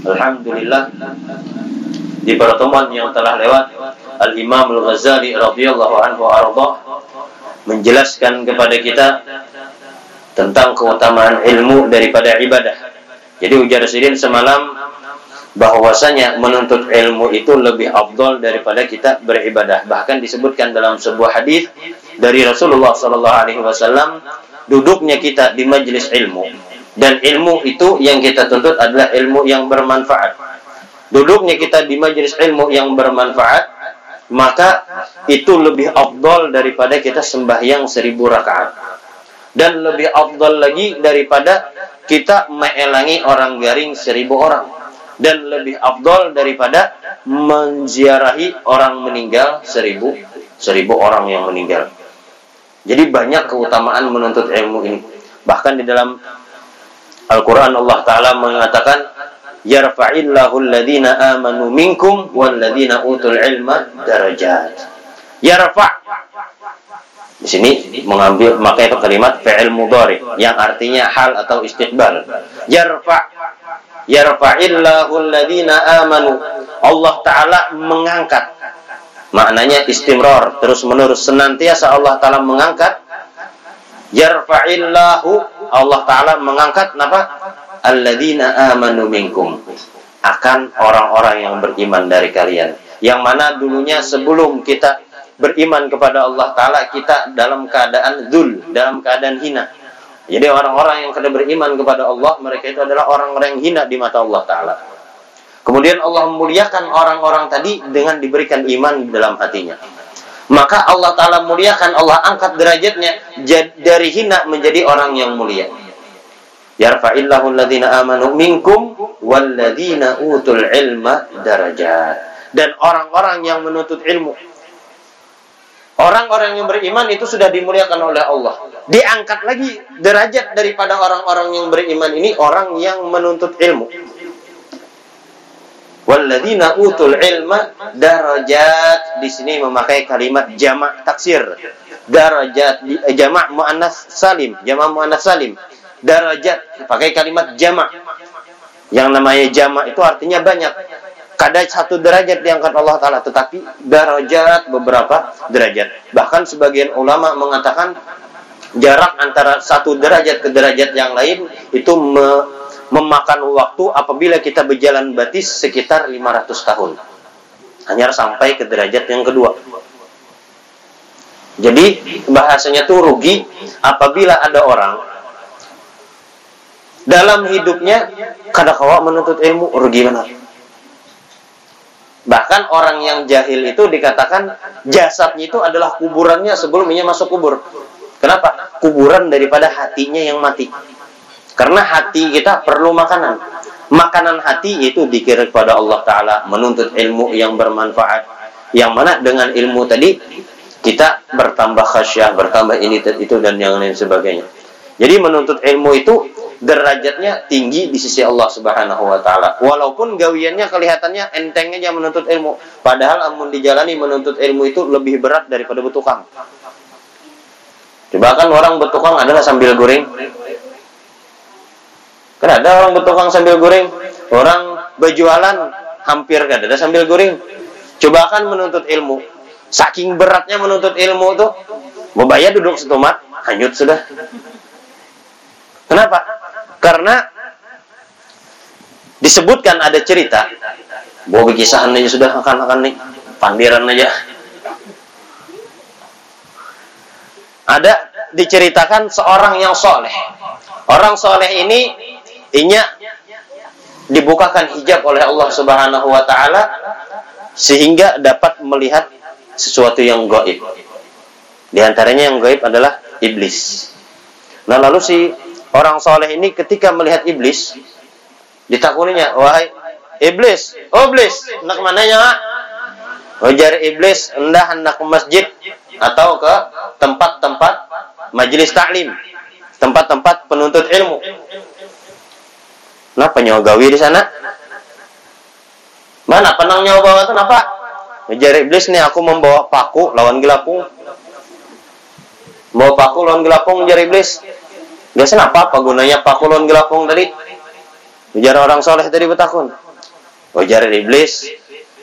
Alhamdulillah di pertemuan yang telah lewat Al Imam Al Ghazali radhiyallahu anhu arda menjelaskan kepada kita tentang keutamaan ilmu daripada ibadah. Jadi ujar sidin semalam bahwasanya menuntut ilmu itu lebih afdol daripada kita beribadah. Bahkan disebutkan dalam sebuah hadis dari Rasulullah sallallahu alaihi wasallam duduknya kita di majelis ilmu dan ilmu itu yang kita tuntut adalah ilmu yang bermanfaat. Duduknya kita di majelis ilmu yang bermanfaat maka itu lebih afdol daripada kita sembahyang seribu rakaat dan lebih afdol lagi daripada kita meelangi orang garing seribu orang dan lebih afdol daripada menziarahi orang meninggal seribu seribu orang yang meninggal. Jadi banyak keutamaan menuntut ilmu ini. Bahkan di dalam Al-Quran Allah Ta'ala mengatakan Yarfa'illahu alladhina amanu minkum walladhina utul ilma darajat. Yarfa' di sini mengambil maka itu kalimat fi'il mudhari yang artinya hal atau istiqbal. Yarfa' yarfa'illahu alladhina amanu. Allah taala mengangkat. Maknanya istimrar, terus menerus senantiasa Allah taala mengangkat. Yarfa'illahu Allah taala mengangkat apa? Alladzina amanu minkum. Akan orang-orang yang beriman dari kalian. Yang mana dulunya sebelum kita beriman kepada Allah Ta'ala kita dalam keadaan zul, dalam keadaan hina jadi orang-orang yang sudah beriman kepada Allah, mereka itu adalah orang-orang yang hina di mata Allah Ta'ala. Kemudian Allah memuliakan orang-orang tadi dengan diberikan iman dalam hatinya. Maka Allah Ta'ala muliakan, Allah angkat derajatnya dari hina menjadi orang yang mulia. Yarfa'illahu alladhina amanu minkum walladhina utul ilma darajat. Dan orang-orang yang menuntut ilmu Orang-orang yang beriman itu sudah dimuliakan oleh Allah. Diangkat lagi derajat daripada orang-orang yang beriman ini orang yang menuntut ilmu. Walladzina utul ilma darajat di sini memakai kalimat jamak taksir. Darajat eh, jamak muannas salim, jamak muannas salim. Darajat pakai kalimat jamak. Yang namanya jamak itu artinya banyak kadar satu derajat diangkat Allah Ta'ala tetapi derajat beberapa derajat bahkan sebagian ulama mengatakan jarak antara satu derajat ke derajat yang lain itu me memakan waktu apabila kita berjalan batis sekitar 500 tahun hanya sampai ke derajat yang kedua jadi bahasanya tuh rugi apabila ada orang dalam hidupnya kada kawa menuntut ilmu rugi benar Bahkan orang yang jahil itu dikatakan jasadnya itu adalah kuburannya sebelumnya masuk kubur. Kenapa? Kuburan daripada hatinya yang mati. Karena hati kita perlu makanan. Makanan hati itu dikira kepada Allah Ta'ala. Menuntut ilmu yang bermanfaat. Yang mana dengan ilmu tadi kita bertambah khasyah, bertambah ini itu dan yang lain sebagainya. Jadi menuntut ilmu itu derajatnya tinggi di sisi Allah Subhanahu wa taala. Walaupun gawiannya kelihatannya entengnya aja menuntut ilmu, padahal amun dijalani menuntut ilmu itu lebih berat daripada bertukang. Coba kan orang bertukang adalah sambil goreng. Kan ada orang bertukang sambil goreng, orang berjualan hampir kan ada sambil goreng. Coba kan menuntut ilmu. Saking beratnya menuntut ilmu tuh, bayar duduk setumat, hanyut sudah. Kenapa? Karena disebutkan ada cerita, bahwa kisahan aja sudah akan-akan nih, pandiran aja. Ada diceritakan seorang yang soleh. Orang soleh ini, inya dibukakan hijab oleh Allah Subhanahu wa taala sehingga dapat melihat sesuatu yang gaib. Di antaranya yang gaib adalah iblis. Nah, lalu si orang soleh ini ketika melihat iblis ditakuninya wahai iblis oh iblis hendak mananya wajar iblis hendak hendak ke masjid atau ke tempat-tempat majelis taklim tempat-tempat penuntut ilmu kenapa gawi di sana mana penang nyawa itu kenapa wajar iblis nih aku membawa paku lawan gelapung bawa paku lawan gelapung wajar iblis Biasanya apa? Apa gunanya pakulon gelapung tadi? Bicara orang soleh tadi betakun. Ujar iblis,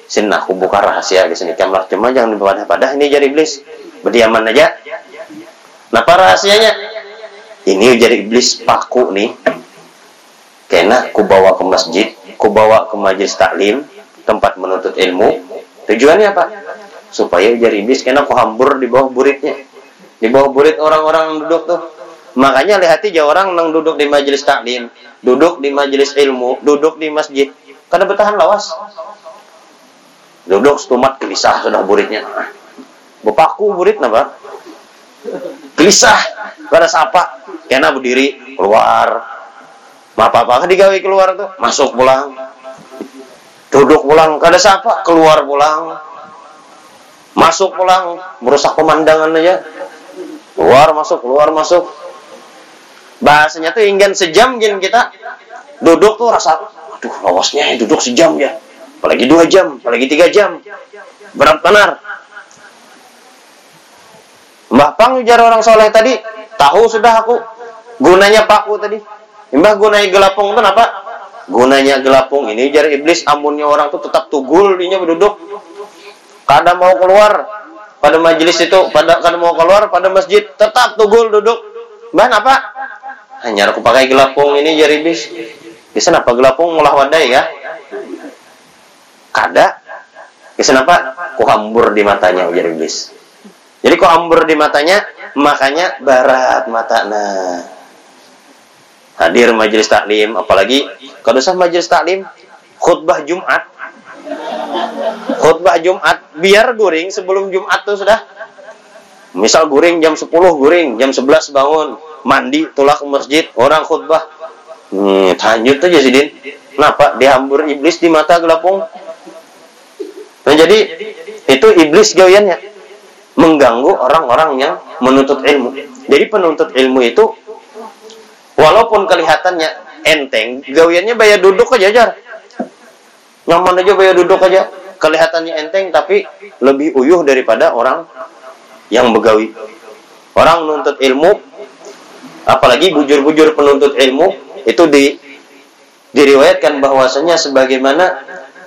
sini aku buka rahasia di sini. Kamu cuma jangan dipadah-padah ini ujar iblis. Berdiaman aja. Nah, apa rahasianya? Ini ujar iblis paku nih. Kena ku bawa ke masjid, ku bawa ke majelis taklim, tempat menuntut ilmu. Tujuannya apa? Supaya ujar iblis kena ku hambur di bawah buritnya. Di bawah burit orang-orang duduk tuh. Makanya lihat aja orang yang duduk di majelis taklim, duduk di majelis ilmu, duduk di masjid, karena bertahan lawas. Duduk setumat gelisah sudah buritnya. Bapakku burit napa? Gelisah. Karena sapa. Kena berdiri keluar. Apa-apa digawe keluar tuh. Masuk pulang. Duduk pulang. Kada sapa. Keluar pulang. Masuk pulang. Merusak pemandangan aja. Keluar masuk, keluar masuk. Bahasanya tuh ingin sejam gini kita duduk tuh rasa Aduh, lawasnya duduk sejam ya. Apalagi dua jam, apalagi tiga jam. Berat benar. Mbah Pang ujar orang soleh tadi, tahu sudah aku gunanya paku tadi. Mbah gunanya gelapung itu apa? Gunanya gelapung ini ujar iblis amunnya orang tuh tetap tugul dinya berduduk. Kadang mau keluar pada majelis itu, pada kadang mau keluar pada masjid tetap tugul duduk. Mbah apa? Hanya aku pakai gelapung ini ujar iblis. Bisa apa gelapung mulah wadai ya? Kada. Bisa apa? Ku hambur di matanya ujar iblis. Jadi ku hambur di matanya, makanya barat mata nah. Hadir majelis taklim, apalagi kalau sah majelis taklim, khutbah Jumat. Khutbah Jumat, biar guring sebelum Jumat tuh sudah. Misal guring jam 10 guring, jam 11 bangun, mandi, tulak ke masjid, orang khutbah Hmm, lanjut aja sih Din. Kenapa? Dihambur iblis di mata gelapung. Nah, jadi itu iblis gawiannya mengganggu orang-orang yang menuntut ilmu. Jadi penuntut ilmu itu walaupun kelihatannya enteng, gawiannya bayar duduk aja jar. Nyaman aja bayar duduk aja. Kelihatannya enteng tapi lebih uyuh daripada orang yang begawi. Orang menuntut ilmu apalagi bujur-bujur penuntut ilmu itu di diriwayatkan bahwasanya sebagaimana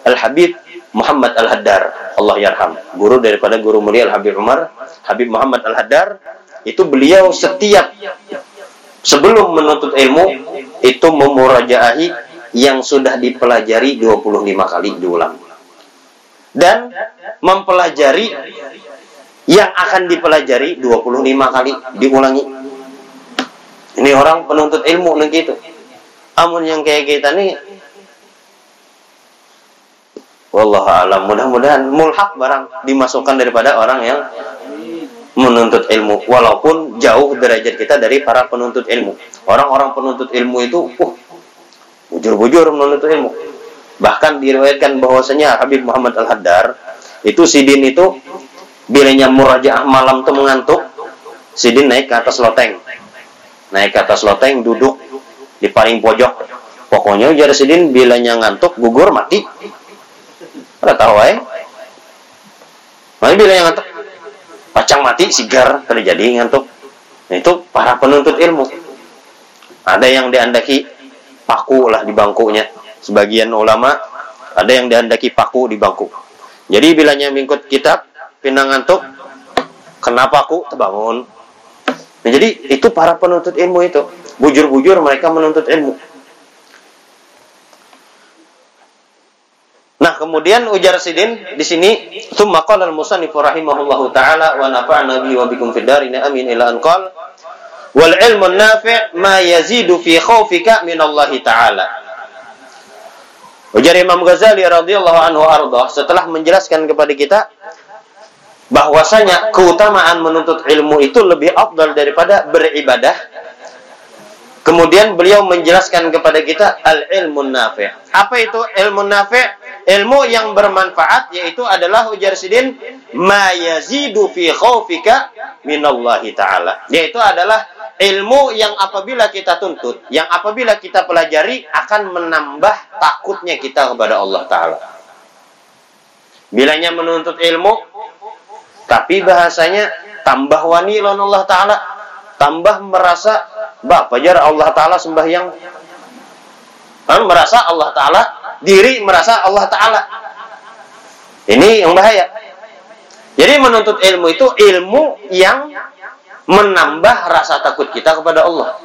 Al Habib Muhammad Al Haddar Allah yarham guru daripada guru mulia Al Habib Umar Habib Muhammad Al Haddar itu beliau setiap sebelum menuntut ilmu itu memurajaahi yang sudah dipelajari 25 kali diulang. Dan mempelajari yang akan dipelajari 25 kali diulangi. Ini orang penuntut ilmu nih gitu. Amun yang kayak kita nih Wallah alam. Mudah-mudahan mulhak barang dimasukkan daripada orang yang menuntut ilmu walaupun jauh derajat kita dari para penuntut ilmu. Orang-orang penuntut ilmu itu uh bujur-bujur menuntut ilmu. Bahkan diriwayatkan bahwasanya Habib Muhammad Al Haddar itu sidin itu bilanya murajaah malam tuh mengantuk sidin naik ke atas loteng. Naik ke atas loteng duduk di paling pojok. Pokoknya ujar sidin bilanya ngantuk gugur mati. Ada tahu eh? Mana bilanya ngantuk pacang mati sigar terjadi ngantuk. Nah, itu para penuntut ilmu. Ada yang diandaki paku lah di bangkunya. Sebagian ulama ada yang diandaki paku di bangku. Jadi bilanya mingkut kitab pindah ngantuk kenapa aku terbangun. Nah, jadi itu para penuntut ilmu itu. Bujur-bujur mereka menuntut ilmu. Nah, kemudian ujar Sidin di sini, "Tsumma qala al-musannif rahimahullahu taala wa nafa'na bi wa bikum fid darin amin ila an qala wal ilmu nafi' ma yazidu fi khaufika min Allah taala." Ujar Imam Ghazali radhiyallahu anhu ardah setelah menjelaskan kepada kita bahwasanya keutamaan menuntut ilmu itu lebih afdal daripada beribadah Kemudian beliau menjelaskan kepada kita al-ilmu nafi'. Apa itu ilmu nafi'? Ilmu yang bermanfaat yaitu adalah ujar sidin ma yazidu fi khaufika minallahi taala. Yaitu adalah ilmu yang apabila kita tuntut, yang apabila kita pelajari akan menambah takutnya kita kepada Allah taala. Bilanya menuntut ilmu tapi bahasanya tambah wani Allah taala, tambah merasa Bapak jar Allah Ta'ala sembahyang kan merasa Allah Ta'ala diri merasa Allah Ta'ala. Ini yang bahaya. Jadi menuntut ilmu itu ilmu yang menambah rasa takut kita kepada Allah.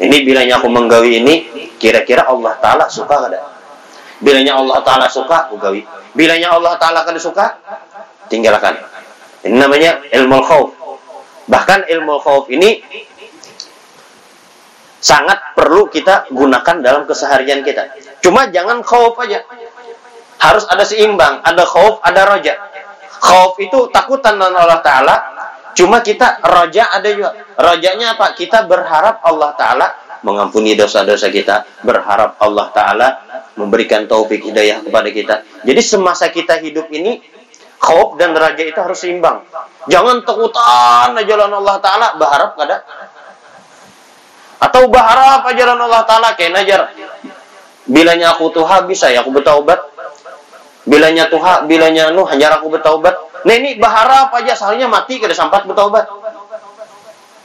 Ini bilanya aku menggawi ini, kira-kira Allah Ta'ala suka kada? Bilanya Allah Ta'ala suka, aku gawi. Bilanya Allah Ta'ala kada suka, tinggalkan. Ini namanya ilmu khauf. Bahkan ilmu khauf ini sangat perlu kita gunakan dalam keseharian kita. Cuma jangan khauf aja. Harus ada seimbang, ada khauf, ada roja. Khauf itu takutan dengan Allah Ta'ala, cuma kita roja ada juga. Rojanya apa? Kita berharap Allah Ta'ala mengampuni dosa-dosa kita, berharap Allah Ta'ala memberikan taufik hidayah kepada kita. Jadi semasa kita hidup ini, khauf dan raja itu harus seimbang. Jangan takutan jalan Allah Ta'ala, berharap kada atau berharap ajaran Allah Ta'ala kayak najar. Bilanya aku tuha bisa ya aku bertaubat. Bilanya tuha, bilanya nu hajar aku bertaubat. Nah ini berharap aja soalnya mati kada sampat bertaubat.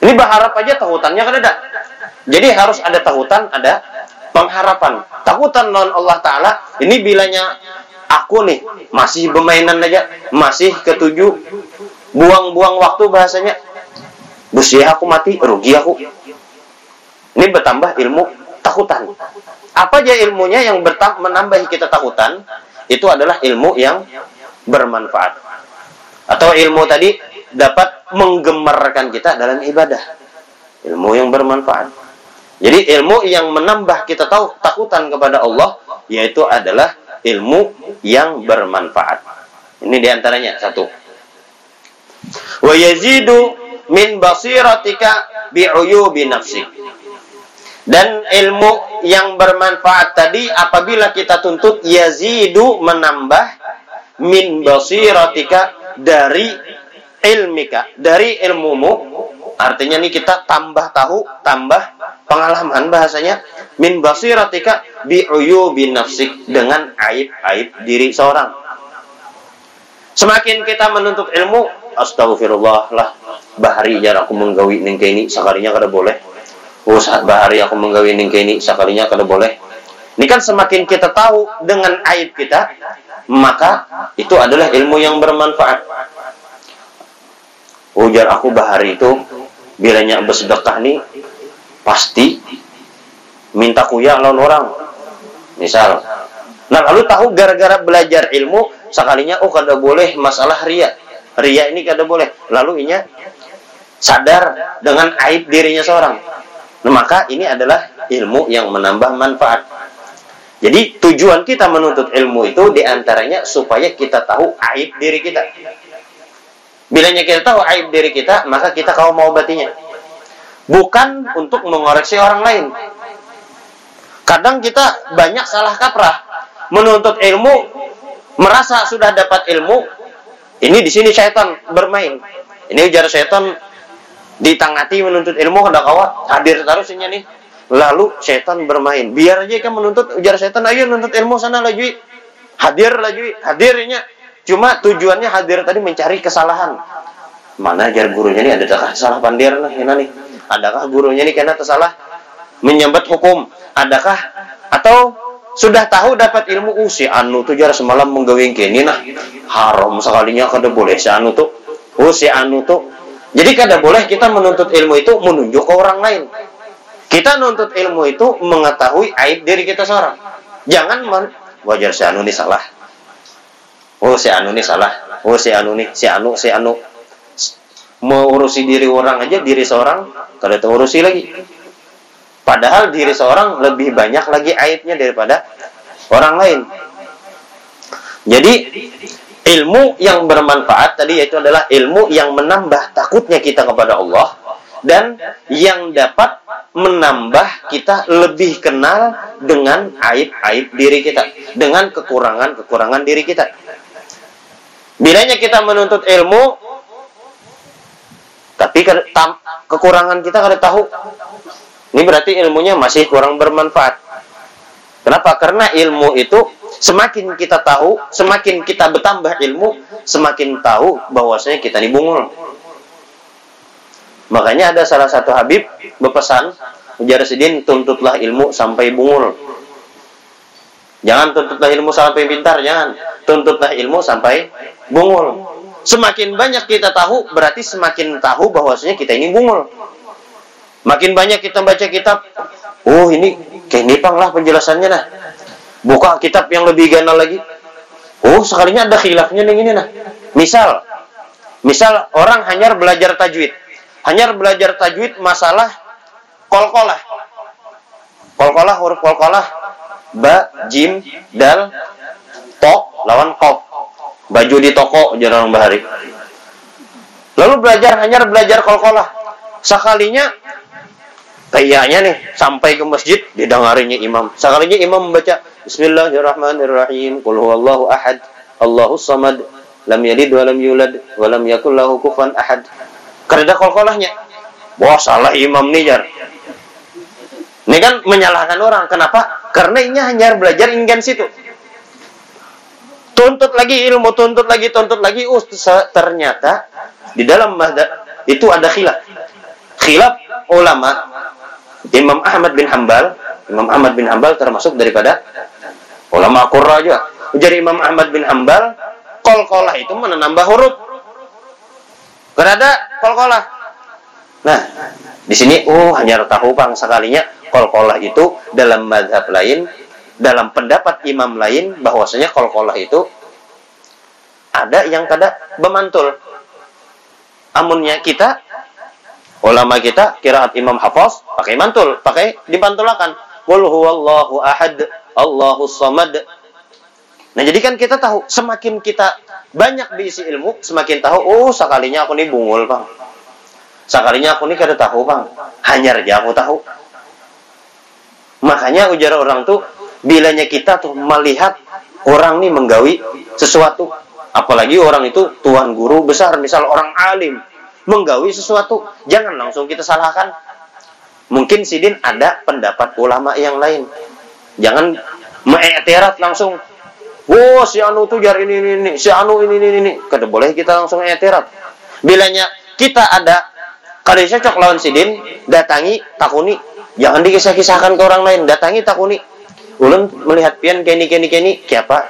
Ini berharap aja takutannya kan ada. Jadi harus ada takutan, ada pengharapan. Takutan non Allah Ta'ala, ini bilanya aku nih masih bermainan aja, masih ketujuh, buang-buang waktu bahasanya. Busi aku mati, rugi aku. Ini bertambah ilmu takutan. Apa aja ilmunya yang menambah kita takutan? Itu adalah ilmu yang bermanfaat. Atau ilmu tadi dapat menggemarkan kita dalam ibadah. Ilmu yang bermanfaat. Jadi ilmu yang menambah kita tahu takutan kepada Allah yaitu adalah ilmu yang bermanfaat. Ini di antaranya satu. Wa yazidu min basiratika bi'uyubi nafsik. Dan ilmu yang bermanfaat tadi apabila kita tuntut yazidu menambah min basiratika dari ilmika, dari ilmumu. Artinya nih kita tambah tahu, tambah pengalaman bahasanya min basiratika bi uyubi nafsik dengan aib-aib diri seorang. Semakin kita menuntut ilmu, astagfirullah lah, bahari jarak aku menggawi ini sekalinya kada boleh oh saat bahari aku menggawi ning ini sekalinya kada boleh. Ini kan semakin kita tahu dengan aib kita maka itu adalah ilmu yang bermanfaat. Ujar aku bahari itu bilanya bersedekah nih pasti minta kuya lawan orang. Misal. Nah lalu tahu gara-gara belajar ilmu sekalinya oh kada boleh masalah ria ria ini kada boleh. Lalu inya sadar dengan aib dirinya seorang maka ini adalah ilmu yang menambah manfaat. Jadi tujuan kita menuntut ilmu itu di antaranya supaya kita tahu aib diri kita. Bilanya kita tahu aib diri kita, maka kita kau mau batinya. Bukan untuk mengoreksi orang lain. Kadang kita banyak salah kaprah. Menuntut ilmu, merasa sudah dapat ilmu, ini di sini syaitan bermain. Ini ujar syaitan ditangati menuntut ilmu kada kawa hadir terus ini nih. Lalu setan bermain. Biar aja kan menuntut ujar setan ayo menuntut ilmu sana lagi hadir lagi hadirnya cuma tujuannya hadir tadi mencari kesalahan. Mana ajar gurunya nih adakah salah pandir nih ini nih? Adakah gurunya nih karena tersalah? Menyambat hukum. Adakah? Atau sudah tahu dapat ilmu? Uh, si anu tuh jar semalam menggawing kini nah. Haram sekalinya kada boleh si anu tuh. Uh, si anu tuh jadi kada boleh kita menuntut ilmu itu menunjuk ke orang lain. Kita menuntut ilmu itu mengetahui aib diri kita seorang. Jangan men wajar si anu ini salah. Oh si anu ini salah. Oh si anu nih, si anu, si anu. Mau urusi diri orang aja, diri seorang kada tahu urusi lagi. Padahal diri seorang lebih banyak lagi aibnya daripada orang lain. Jadi ilmu yang bermanfaat tadi yaitu adalah ilmu yang menambah takutnya kita kepada Allah dan yang dapat menambah kita lebih kenal dengan aib-aib diri kita, dengan kekurangan-kekurangan diri kita. Bilanya kita menuntut ilmu, tapi kekurangan kita kada tahu. Ini berarti ilmunya masih kurang bermanfaat. Kenapa? Karena ilmu itu semakin kita tahu, semakin kita bertambah ilmu, semakin tahu bahwasanya kita dibungul. Makanya ada salah satu Habib berpesan, Ujar Sidin tuntutlah ilmu sampai bungul. Jangan tuntutlah ilmu sampai pintar, jangan. Tuntutlah ilmu sampai bungul. Semakin banyak kita tahu, berarti semakin tahu bahwasanya kita ini bungul. Makin banyak kita baca kitab, oh ini kayak nipang lah penjelasannya nah. Buka kitab yang lebih ganal lagi. Oh, sekalinya ada khilafnya nih ini nah. Misal, misal orang hanya belajar tajwid. Hanya belajar tajwid masalah kolkolah. Kolkolah, huruf kolkolah, ba, jim, dal, to, lawan kop. Baju di toko jarang bahari. Lalu belajar hanya belajar kolkolah. Sekalinya kayaknya nih sampai ke masjid didengarinya imam. Sekalinya imam membaca Bismillahirrahmanirrahim. Qul huwallahu ahad. Allahus samad. Lam yalid wa lam yulad wa lam yakul lahu kufuwan ahad. Karena kolkolahnya. Wah, salah imam nih jar. Ini kan menyalahkan orang. Kenapa? Karena ini hanya belajar ingin situ. Tuntut lagi ilmu, tuntut lagi, tuntut lagi. Uh, ternyata di dalam madhab itu ada khilaf. Khilaf ulama Imam Ahmad bin Hambal, Imam Ahmad bin Hambal termasuk daripada ulama Qurra juga. Jadi Imam Ahmad bin Hambal, kol-kolah itu menambah huruf. Karena ada kol-kolah. Nah, di sini, oh hanya tahu bang sekalinya kolkolah itu dalam madhab lain, dalam pendapat imam lain, bahwasanya kolkolah itu ada yang kada bemantul. Amunnya kita, ulama kita, kiraat imam hafaz, pakai mantul, pakai dipantulakan. Qul huwallahu ahad, Allahu samad. Nah, jadi kan kita tahu, semakin kita banyak diisi ilmu, semakin tahu, oh, sekalinya aku nih bungul, Bang. Sekalinya aku nih kada tahu, Bang. Hanya aja aku tahu. Makanya ujar orang tuh bilanya kita tuh melihat orang nih menggawi sesuatu, apalagi orang itu tuan guru besar, misal orang alim menggawi sesuatu, jangan langsung kita salahkan. Mungkin sidin ada pendapat ulama yang lain. Jangan mengetirat langsung. Oh, si anu tuh jar ini ini ini, si anu ini ini ini. Kada boleh kita langsung etirat. Bilanya kita ada kada cocok lawan sidin, datangi takuni Jangan dikisah-kisahkan ke orang lain. Datangi takuni. Ulun melihat pian keni keni keni siapa?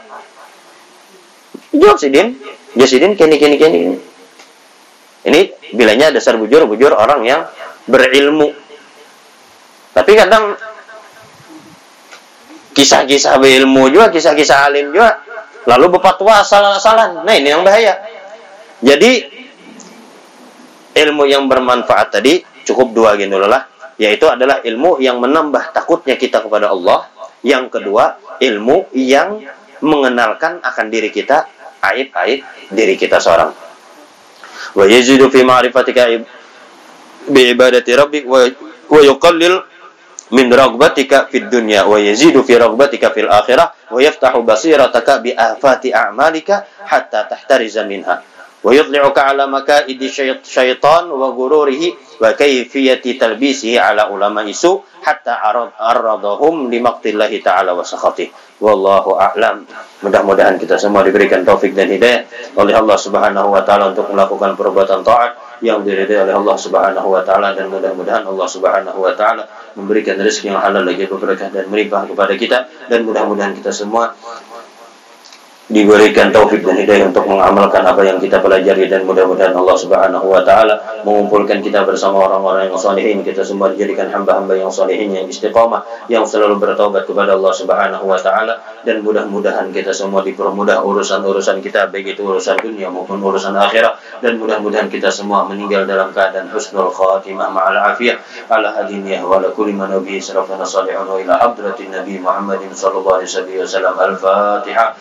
Jawab sidin. Jawab sidin keni keni keni. Ini bilanya dasar bujur bujur orang yang berilmu. Tapi kadang kisah-kisah berilmu juga, kisah-kisah alim juga. Lalu berfatwa asal-asalan. Nah ini yang bahaya. Jadi ilmu yang bermanfaat tadi cukup dua gitu lah yaitu adalah ilmu yang menambah takutnya kita kepada Allah. Yang kedua, ilmu yang mengenalkan akan diri kita aib-aib diri kita seorang. Wa yazidu fi ma'rifatika bi ibadati rabbik wa yuqallil min ragbatika fid dunya wa yazidu fi ragbatika fil akhirah wa yaftahu basirataka bi afati a'malika hatta tahtariza minha. Wa yudli'uka ala makaidi syaitan wa gururihi wa kayfiyati talbisihi ala ulama isu hatta arradahum limaktillahi ta'ala wa sakhatih. Wallahu a'lam. Mudah-mudahan kita semua diberikan taufik dan hidayah oleh Allah Subhanahu wa taala untuk melakukan perbuatan taat yang diridai oleh Allah Subhanahu wa taala dan mudah-mudahan Allah Subhanahu wa taala memberikan rezeki yang halal lagi berkah dan melimpah kepada kita dan mudah-mudahan kita semua diberikan taufik dan hidayah untuk mengamalkan apa yang kita pelajari dan mudah-mudahan Allah Subhanahu wa taala mengumpulkan kita bersama orang-orang yang salihin. Kita semua dijadikan hamba-hamba yang salihin yang istiqamah yang selalu bertaubat kepada Allah Subhanahu wa taala. Dan mudah-mudahan kita semua dipermudah urusan-urusan kita baik itu urusan dunia maupun urusan akhirat dan mudah-mudahan kita semua meninggal dalam keadaan husnul khatimah ma'al afiyah. Ala hadiniyah wa ala kulli man nabiy sallallahu alaihi wa ila hadratin nabi Muhammadin sallallahu alaihi wasallam. Al-fatihah